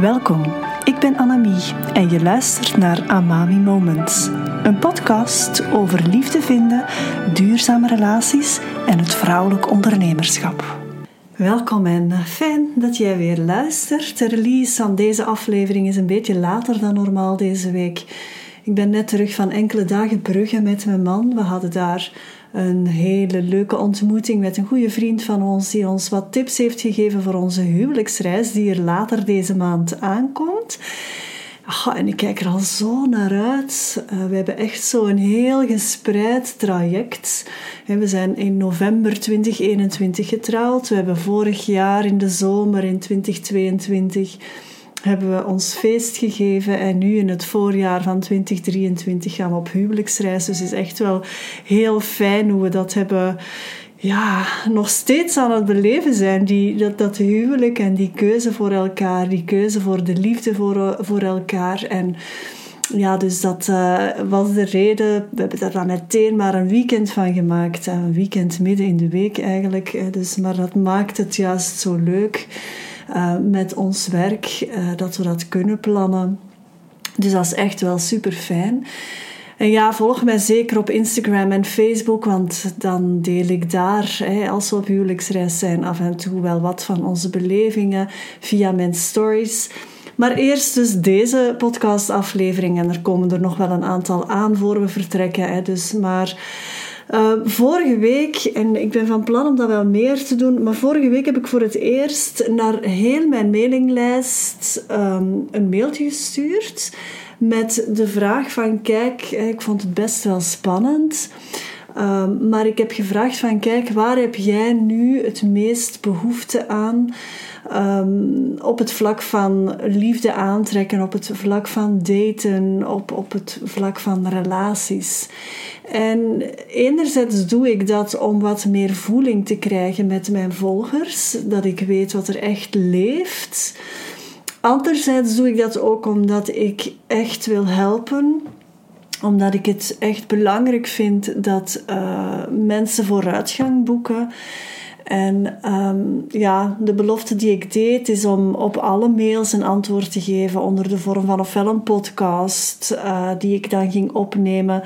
Welkom, ik ben Annemie en je luistert naar Amami Moments. Een podcast over liefde vinden, duurzame relaties en het vrouwelijk ondernemerschap. Welkom en fijn dat jij weer luistert. De release van deze aflevering is een beetje later dan normaal deze week. Ik ben net terug van enkele dagen Brugge met mijn man. We hadden daar een hele leuke ontmoeting met een goede vriend van ons die ons wat tips heeft gegeven voor onze huwelijksreis die er later deze maand aankomt. En ik kijk er al zo naar uit. Uh, we hebben echt zo'n heel gespreid traject. we zijn in november 2021 getrouwd. We hebben vorig jaar in de zomer in 2022 hebben we ons feest gegeven en nu in het voorjaar van 2023 gaan we op huwelijksreis. Dus het is echt wel heel fijn hoe we dat hebben ja, nog steeds aan het beleven zijn. Die, dat, dat huwelijk en die keuze voor elkaar, die keuze voor de liefde voor, voor elkaar. En ja, dus dat uh, was de reden. We hebben daar dan meteen maar een weekend van gemaakt. Een weekend midden in de week eigenlijk. Dus, maar dat maakt het juist zo leuk. Eh, met ons werk, uh, dat we dat kunnen plannen. Dus dat is echt wel super fijn. En ja, volg mij zeker op Instagram en Facebook, want dan deel ik daar, hè, als we op huwelijksreis zijn, af en toe wel wat van onze belevingen via mijn stories. Maar eerst dus deze podcastaflevering en er komen er nog wel een aantal aan voor we vertrekken. Hè, dus maar uh, vorige week, en ik ben van plan om dat wel meer te doen, maar vorige week heb ik voor het eerst naar heel mijn mailinglijst um, een mailtje gestuurd met de vraag van kijk, ik vond het best wel spannend. Um, maar ik heb gevraagd van kijk, waar heb jij nu het meest behoefte aan? Um, op het vlak van liefde aantrekken, op het vlak van daten, op, op het vlak van relaties. En enerzijds doe ik dat om wat meer voeling te krijgen met mijn volgers, dat ik weet wat er echt leeft. Anderzijds doe ik dat ook omdat ik echt wil helpen omdat ik het echt belangrijk vind dat uh, mensen vooruitgang boeken. En um, ja, de belofte die ik deed is om op alle mails een antwoord te geven onder de vorm van ofwel een podcast uh, die ik dan ging opnemen,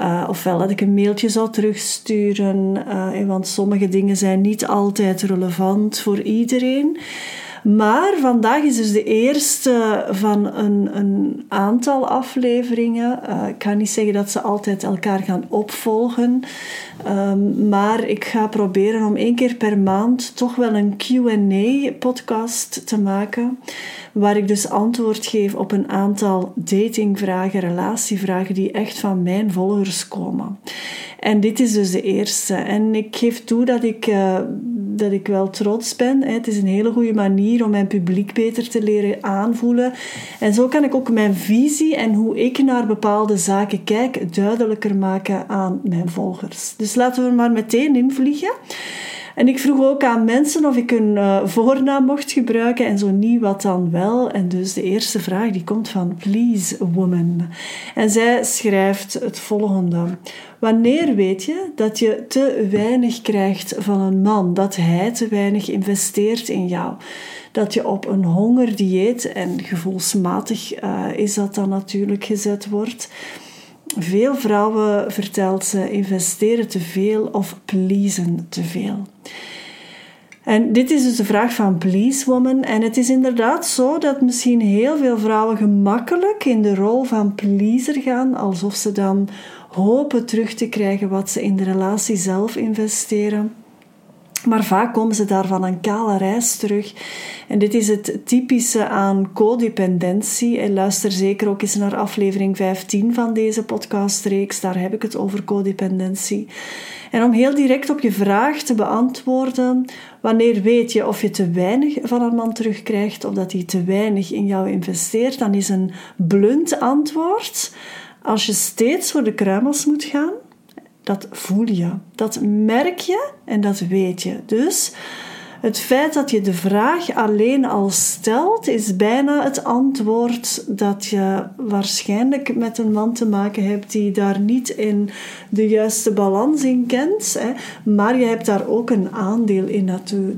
uh, ofwel dat ik een mailtje zou terugsturen, uh, want sommige dingen zijn niet altijd relevant voor iedereen. Maar vandaag is dus de eerste van een, een aantal afleveringen. Uh, ik ga niet zeggen dat ze altijd elkaar gaan opvolgen. Um, maar ik ga proberen om één keer per maand toch wel een QA-podcast te maken. Waar ik dus antwoord geef op een aantal datingvragen, relatievragen die echt van mijn volgers komen. En dit is dus de eerste. En ik geef toe dat ik, uh, dat ik wel trots ben. Het is een hele goede manier om mijn publiek beter te leren aanvoelen. En zo kan ik ook mijn visie en hoe ik naar bepaalde zaken kijk duidelijker maken aan mijn volgers. Dus laten we maar meteen invliegen. En ik vroeg ook aan mensen of ik een uh, voornaam mocht gebruiken en zo niet, wat dan wel. En dus de eerste vraag die komt van Please Woman. En zij schrijft het volgende. Wanneer weet je dat je te weinig krijgt van een man, dat hij te weinig investeert in jou? Dat je op een hongerdieet, en gevoelsmatig uh, is dat dan natuurlijk gezet wordt, veel vrouwen, vertelt ze, investeren te veel of pleasen te veel. En dit is dus de vraag van Please Woman. En het is inderdaad zo dat misschien heel veel vrouwen gemakkelijk in de rol van pleaser gaan, alsof ze dan hopen terug te krijgen wat ze in de relatie zelf investeren. Maar vaak komen ze daar van een kale reis terug. En dit is het typische aan codependentie. En luister zeker ook eens naar aflevering 15 van deze podcastreeks. Daar heb ik het over codependentie. En om heel direct op je vraag te beantwoorden, wanneer weet je of je te weinig van een man terugkrijgt of dat hij te weinig in jou investeert, dan is een blunt antwoord. Als je steeds voor de kruimels moet gaan, dat voel je, dat merk je en dat weet je. Dus Het feit dat je de vraag alleen al stelt, is bijna het antwoord dat je waarschijnlijk met een man te maken hebt die daar niet in de juiste balans in kent. Hè. Maar je hebt daar ook een aandeel in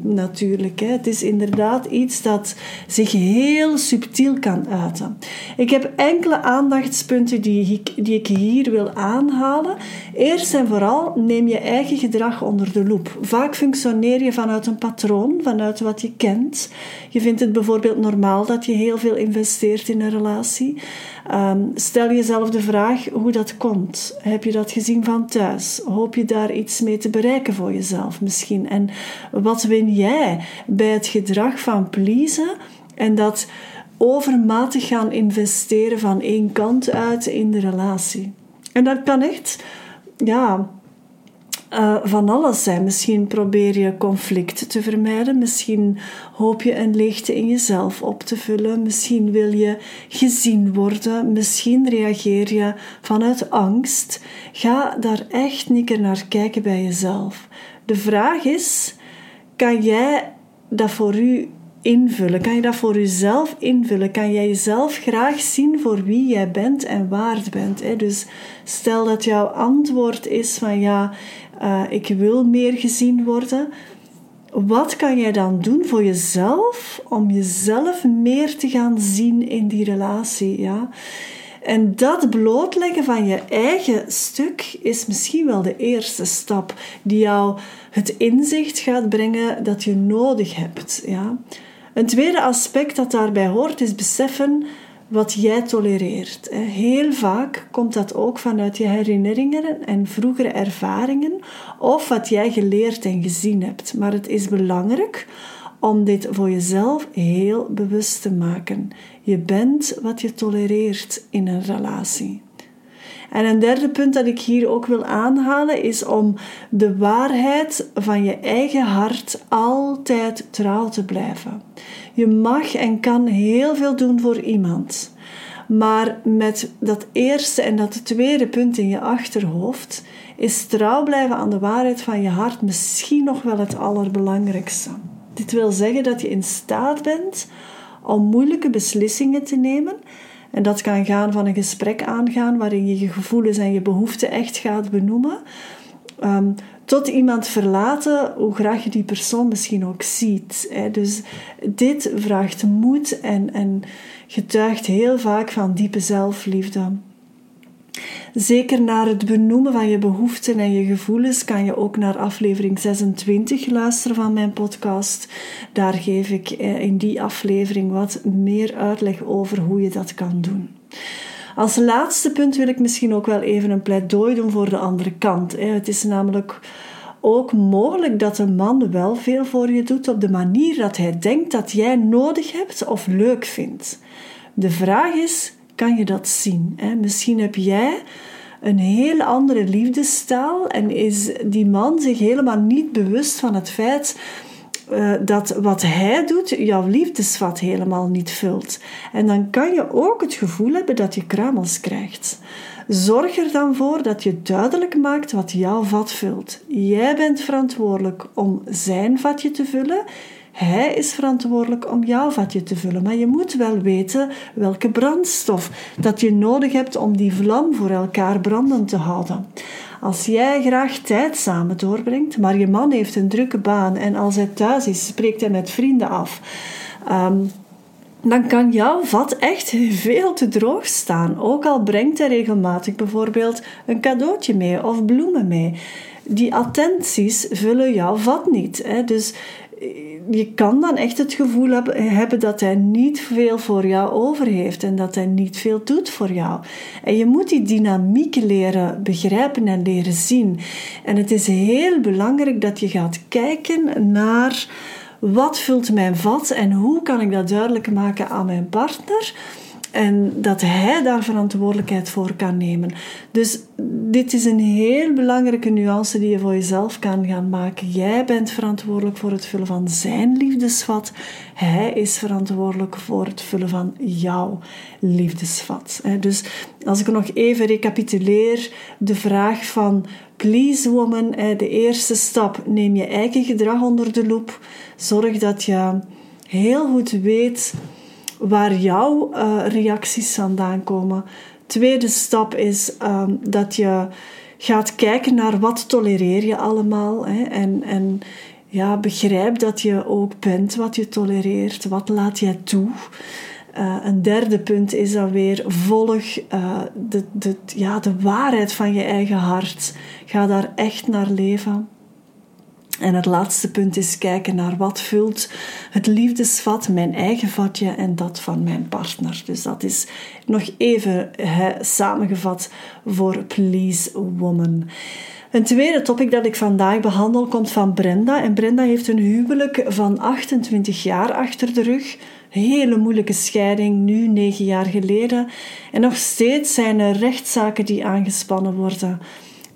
natuurlijk. Hè. Het is inderdaad iets dat zich heel subtiel kan uiten. Ik heb enkele aandachtspunten die ik, die ik hier wil aanhalen. Eerst en vooral neem je eigen gedrag onder de loep. Vaak functioneer je vanuit een patroon vanuit wat je kent. Je vindt het bijvoorbeeld normaal dat je heel veel investeert in een relatie. Um, stel jezelf de vraag hoe dat komt. Heb je dat gezien van thuis? Hoop je daar iets mee te bereiken voor jezelf misschien? En wat win jij bij het gedrag van pleasen en dat overmatig gaan investeren van één kant uit in de relatie? En dat kan echt, ja, uh, van alles zijn. Misschien probeer je conflict te vermijden. Misschien hoop je een leegte in jezelf op te vullen. Misschien wil je gezien worden. Misschien reageer je vanuit angst. Ga daar echt niet naar kijken bij jezelf. De vraag is: kan jij dat voor u invullen? Kan je dat voor jezelf invullen? Kan jij jezelf graag zien voor wie jij bent en waard bent? Dus stel dat jouw antwoord is van ja, uh, ik wil meer gezien worden. Wat kan jij dan doen voor jezelf om jezelf meer te gaan zien in die relatie? Ja? En dat blootleggen van je eigen stuk is misschien wel de eerste stap die jou het inzicht gaat brengen dat je nodig hebt. Ja? Een tweede aspect dat daarbij hoort is beseffen wat jij tolereert. Heel vaak komt dat ook vanuit je herinneringen en vroegere ervaringen of wat jij geleerd en gezien hebt. Maar het is belangrijk om dit voor jezelf heel bewust te maken. Je bent wat je tolereert in een relatie. En een derde punt dat ik hier ook wil aanhalen is om de waarheid van je eigen hart altijd trouw te blijven. Je mag en kan heel veel doen voor iemand. Maar met dat eerste en dat tweede punt in je achterhoofd is trouw blijven aan de waarheid van je hart misschien nog wel het allerbelangrijkste. Dit wil zeggen dat je in staat bent om moeilijke beslissingen te nemen. En dat kan gaan van een gesprek aangaan waarin je je gevoelens en je behoeften echt gaat benoemen. Um, tot iemand verlaten, hoe graag je die persoon misschien ook ziet. Hè. Dus dit vraagt moed en, en getuigt heel vaak van diepe zelfliefde. Zeker naar het benoemen van je behoeften en je gevoelens kan je ook naar aflevering 26 luisteren van mijn podcast. Daar geef ik eh, in die aflevering wat meer uitleg over hoe je dat kan doen. Als laatste punt wil ik misschien ook wel even een pleidooi doen voor de andere kant. Het is namelijk ook mogelijk dat een man wel veel voor je doet op de manier dat hij denkt dat jij nodig hebt of leuk vindt. De vraag is: kan je dat zien? Misschien heb jij een heel andere liefdestaal en is die man zich helemaal niet bewust van het feit uh, dat wat hij doet jouw liefdesvat helemaal niet vult. En dan kan je ook het gevoel hebben dat je kruimels krijgt. Zorg er dan voor dat je duidelijk maakt wat jouw vat vult. Jij bent verantwoordelijk om zijn vatje te vullen. Hij is verantwoordelijk om jouw vatje te vullen. Maar je moet wel weten welke brandstof dat je nodig hebt om die vlam voor elkaar brandend te houden. Als jij graag tijd samen doorbrengt, maar je man heeft een drukke baan en als hij thuis is, spreekt hij met vrienden af. Ehm, dan kan jouw vat echt veel te droog staan. Ook al brengt hij regelmatig bijvoorbeeld een cadeautje mee of bloemen mee. Die attenties vullen jouw vat niet. Hè? Dus je kan dan echt het gevoel hebben dat hij niet veel voor jou over heeft en dat hij niet veel doet voor jou. En je moet die dynamiek leren begrijpen en leren zien. En het is heel belangrijk dat je gaat kijken naar wat vult mijn vat en hoe kan ik dat duidelijk maken aan mijn partner En dat hij daar verantwoordelijkheid voor kan nemen. Dus dit is een heel belangrijke nuance die je voor jezelf kan gaan maken. Jij bent verantwoordelijk voor het vullen van zijn liefdesvat. Hij is verantwoordelijk voor het vullen van jouw liefdesvat. Dus als ik nog even recapituleer, de vraag van please woman, de eerste stap, neem je eigen gedrag onder de loep. Zorg dat je heel goed weet waar jouw uh, reacties vandaan komen. Tweede stap is um, dat je gaat kijken naar wat tolereer je allemaal. Hè? En, en ja, begrijp dat je ook bent wat je tolereert. Wat laat jij toe? Uh, een derde punt is dan weer volg uh, de, de, ja, de waarheid van je eigen hart. Ga daar echt naar leven. En het laatste punt is kijken naar wat vult het liefdesvat, mijn eigen vatje en dat van mijn partner. Dus dat is nog even samengevat voor Please Woman. Een tweede topic dat ik vandaag behandel komt van Brenda. En Brenda heeft een huwelijk van 28 jaar achter de rug. Hele moeilijke scheiding, nu negen jaar geleden. En nog steeds zijn er rechtszaken die aangespannen worden.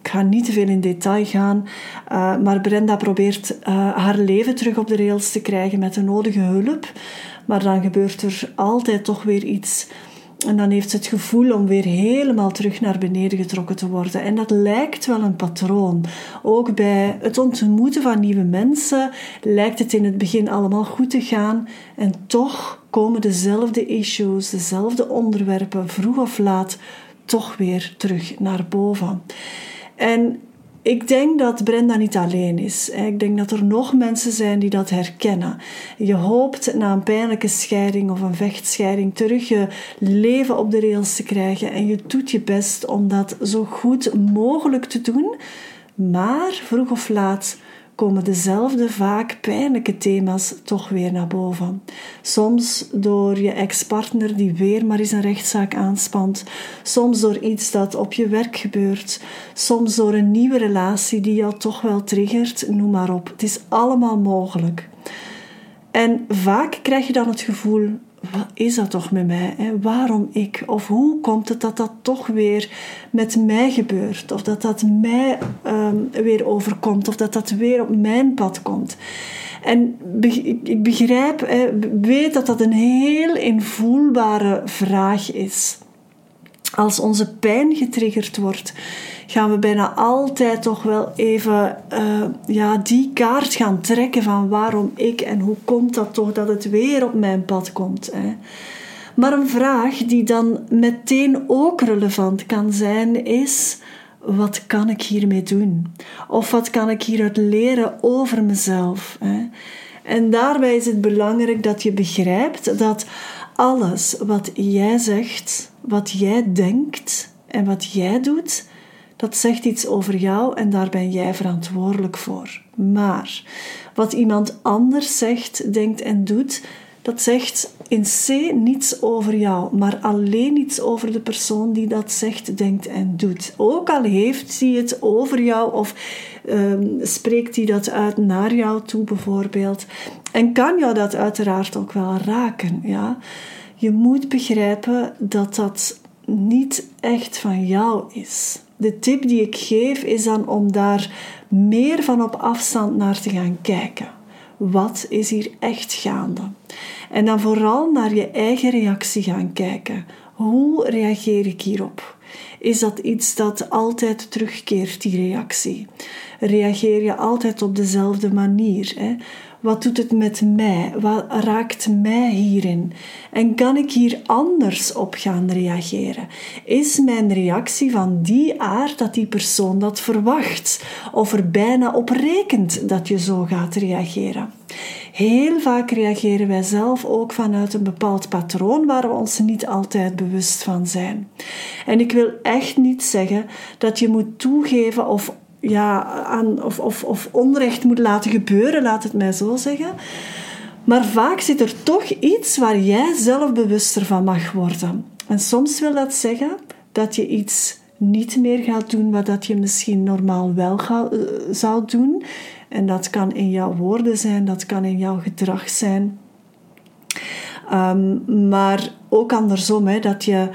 Ik ga niet te veel in detail gaan, uh, maar Brenda probeert uh, haar leven terug op de rails te krijgen met de nodige hulp. Maar dan gebeurt er altijd toch weer iets. En dan heeft ze het gevoel om weer helemaal terug naar beneden getrokken te worden. En dat lijkt wel een patroon. Ook bij het ontmoeten van nieuwe mensen lijkt het in het begin allemaal goed te gaan. En toch komen dezelfde issues, dezelfde onderwerpen, vroeg of laat, toch weer terug naar boven. En ik denk dat Brenda niet alleen is. Ik denk dat er nog mensen zijn die dat herkennen. Je hoopt na een pijnlijke scheiding of een vechtscheiding terug je leven op de rails te krijgen. En je doet je best om dat zo goed mogelijk te doen. Maar vroeg of laat komen dezelfde vaak pijnlijke thema's toch weer naar boven. Soms door je ex-partner die weer maar eens een rechtszaak aanspant, soms door iets dat op je werk gebeurt, soms door een nieuwe relatie die jou toch wel triggert, noem maar op. Het is allemaal mogelijk. En vaak krijg je dan het gevoel wat is dat toch met mij? Hè? Waarom ik? Of hoe komt het dat dat toch weer met mij gebeurt? Of dat dat mij ehm, weer overkomt? Of dat dat weer op mijn pad komt? En ik begrijp, weet dat dat een heel invoelbare vraag is. Als onze pijn getriggerd wordt, gaan we bijna altijd toch wel even uh, ja, die kaart gaan trekken van waarom ik en hoe komt dat toch dat het weer op mijn pad komt. Hè? Maar een vraag die dan meteen ook relevant kan zijn is: wat kan ik hiermee doen? Of wat kan ik hieruit leren over mezelf? En daarbij is het belangrijk dat je begrijpt dat alles wat jij zegt, wat jij denkt en wat jij doet, dat zegt iets over jou en daar ben jij verantwoordelijk voor. Maar wat iemand anders zegt, denkt en doet, dat zegt in C niets over jou, maar alleen iets over de persoon die dat zegt, denkt en doet. Ook al heeft hij het over jou of um, spreekt hij dat uit naar jou toe bijvoorbeeld. En kan jou dat uiteraard ook wel raken. Ja? Je moet begrijpen dat dat niet echt van jou is de tip die ik geef is dan om daar meer van op afstand naar te gaan kijken. Wat is hier echt gaande? En dan vooral naar je eigen reactie gaan kijken. Hoe reageer ik hierop? Is dat iets dat altijd terugkeert, die reactie? Reageer je altijd op dezelfde manier? Hè? Wat doet het met mij? Wat raakt mij hierin? En kan ik hier anders op gaan reageren? Is mijn reactie van die aard dat die persoon dat verwacht? Of er bijna op rekent dat je zo gaat reageren? Heel vaak reageren wij zelf ook vanuit een bepaald patroon waar we ons niet altijd bewust van zijn. En ik wil echt niet zeggen dat je moet toegeven of ja, aan, of, of, of onrecht moet laten gebeuren, laat het mij zo zeggen. Maar vaak zit er toch iets waar jij zelf bewuster van mag worden. En soms wil dat zeggen dat je iets niet meer gaat doen wat dat je misschien normaal wel eh, zou doen. En dat kan in jouw woorden zijn, dat kan in jouw gedrag zijn. Ehm, maar ook andersom, hè, dat je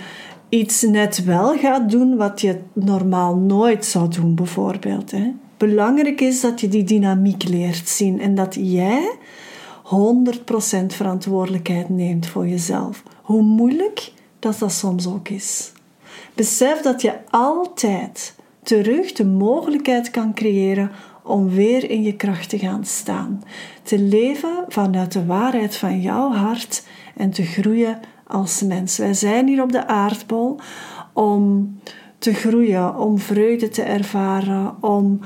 iets net wel gaat doen wat je normaal nooit zou doen, bijvoorbeeld. Hè. Belangrijk is dat je die dynamiek leert zien en dat jij 100% verantwoordelijkheid neemt voor jezelf. Hoe moeilijk dat dat soms ook is. Besef dat je altijd terug de mogelijkheid kan creëren om weer in je kracht te gaan staan. Te leven vanuit de waarheid van jouw hart en te groeien als mens. Wij zijn hier op de aardbol om te groeien, om vreugde te ervaren, om,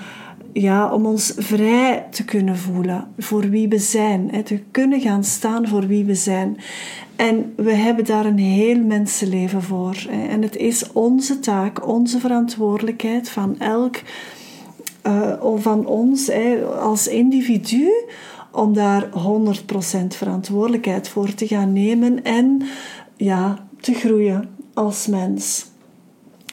ja, om ons vrij te kunnen voelen voor wie we zijn, hè, te kunnen gaan staan voor wie we zijn. En we hebben daar een heel mensenleven voor. Hè. En het is onze taak, onze verantwoordelijkheid van elk van ons als individu om daar 100% verantwoordelijkheid voor te gaan nemen en ja, te groeien als mens.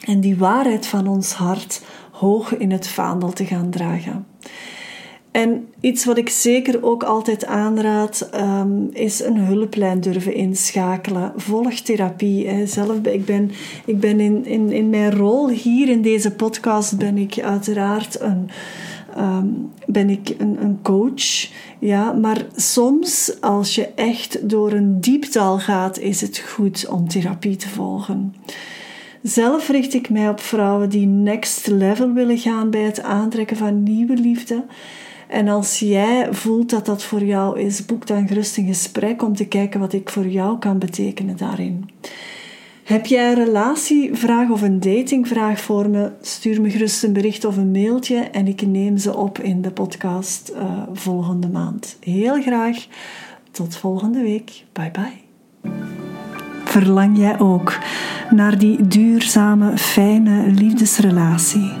En die waarheid van ons hart hoog in het vaandel te gaan dragen. En iets wat ik zeker ook altijd aanraad, um, is een hulplijn durven inschakelen. Volg therapie. Hè. Zelf, ik ben, ik ben in, in, in mijn rol hier in deze podcast ben ik uiteraard een, um, ben ik een, coach. Ja, maar soms als je echt door een dieptal gaat, is het goed om therapie te volgen. Zelf richt ik mij op vrouwen die next level willen gaan bij het aantrekken van nieuwe liefde. En als jij voelt dat dat voor jou is, boek dan gerust een gesprek om te kijken wat ik voor jou kan betekenen daarin. Heb jij een relatievraag of een datingvraag voor me? Stuur me gerust een bericht of een mailtje en ik neem ze op in de podcast uh, volgende maand. Heel graag. Tot volgende week. Bye bye. Verlang jij ook naar die duurzame, fijne liefdesrelatie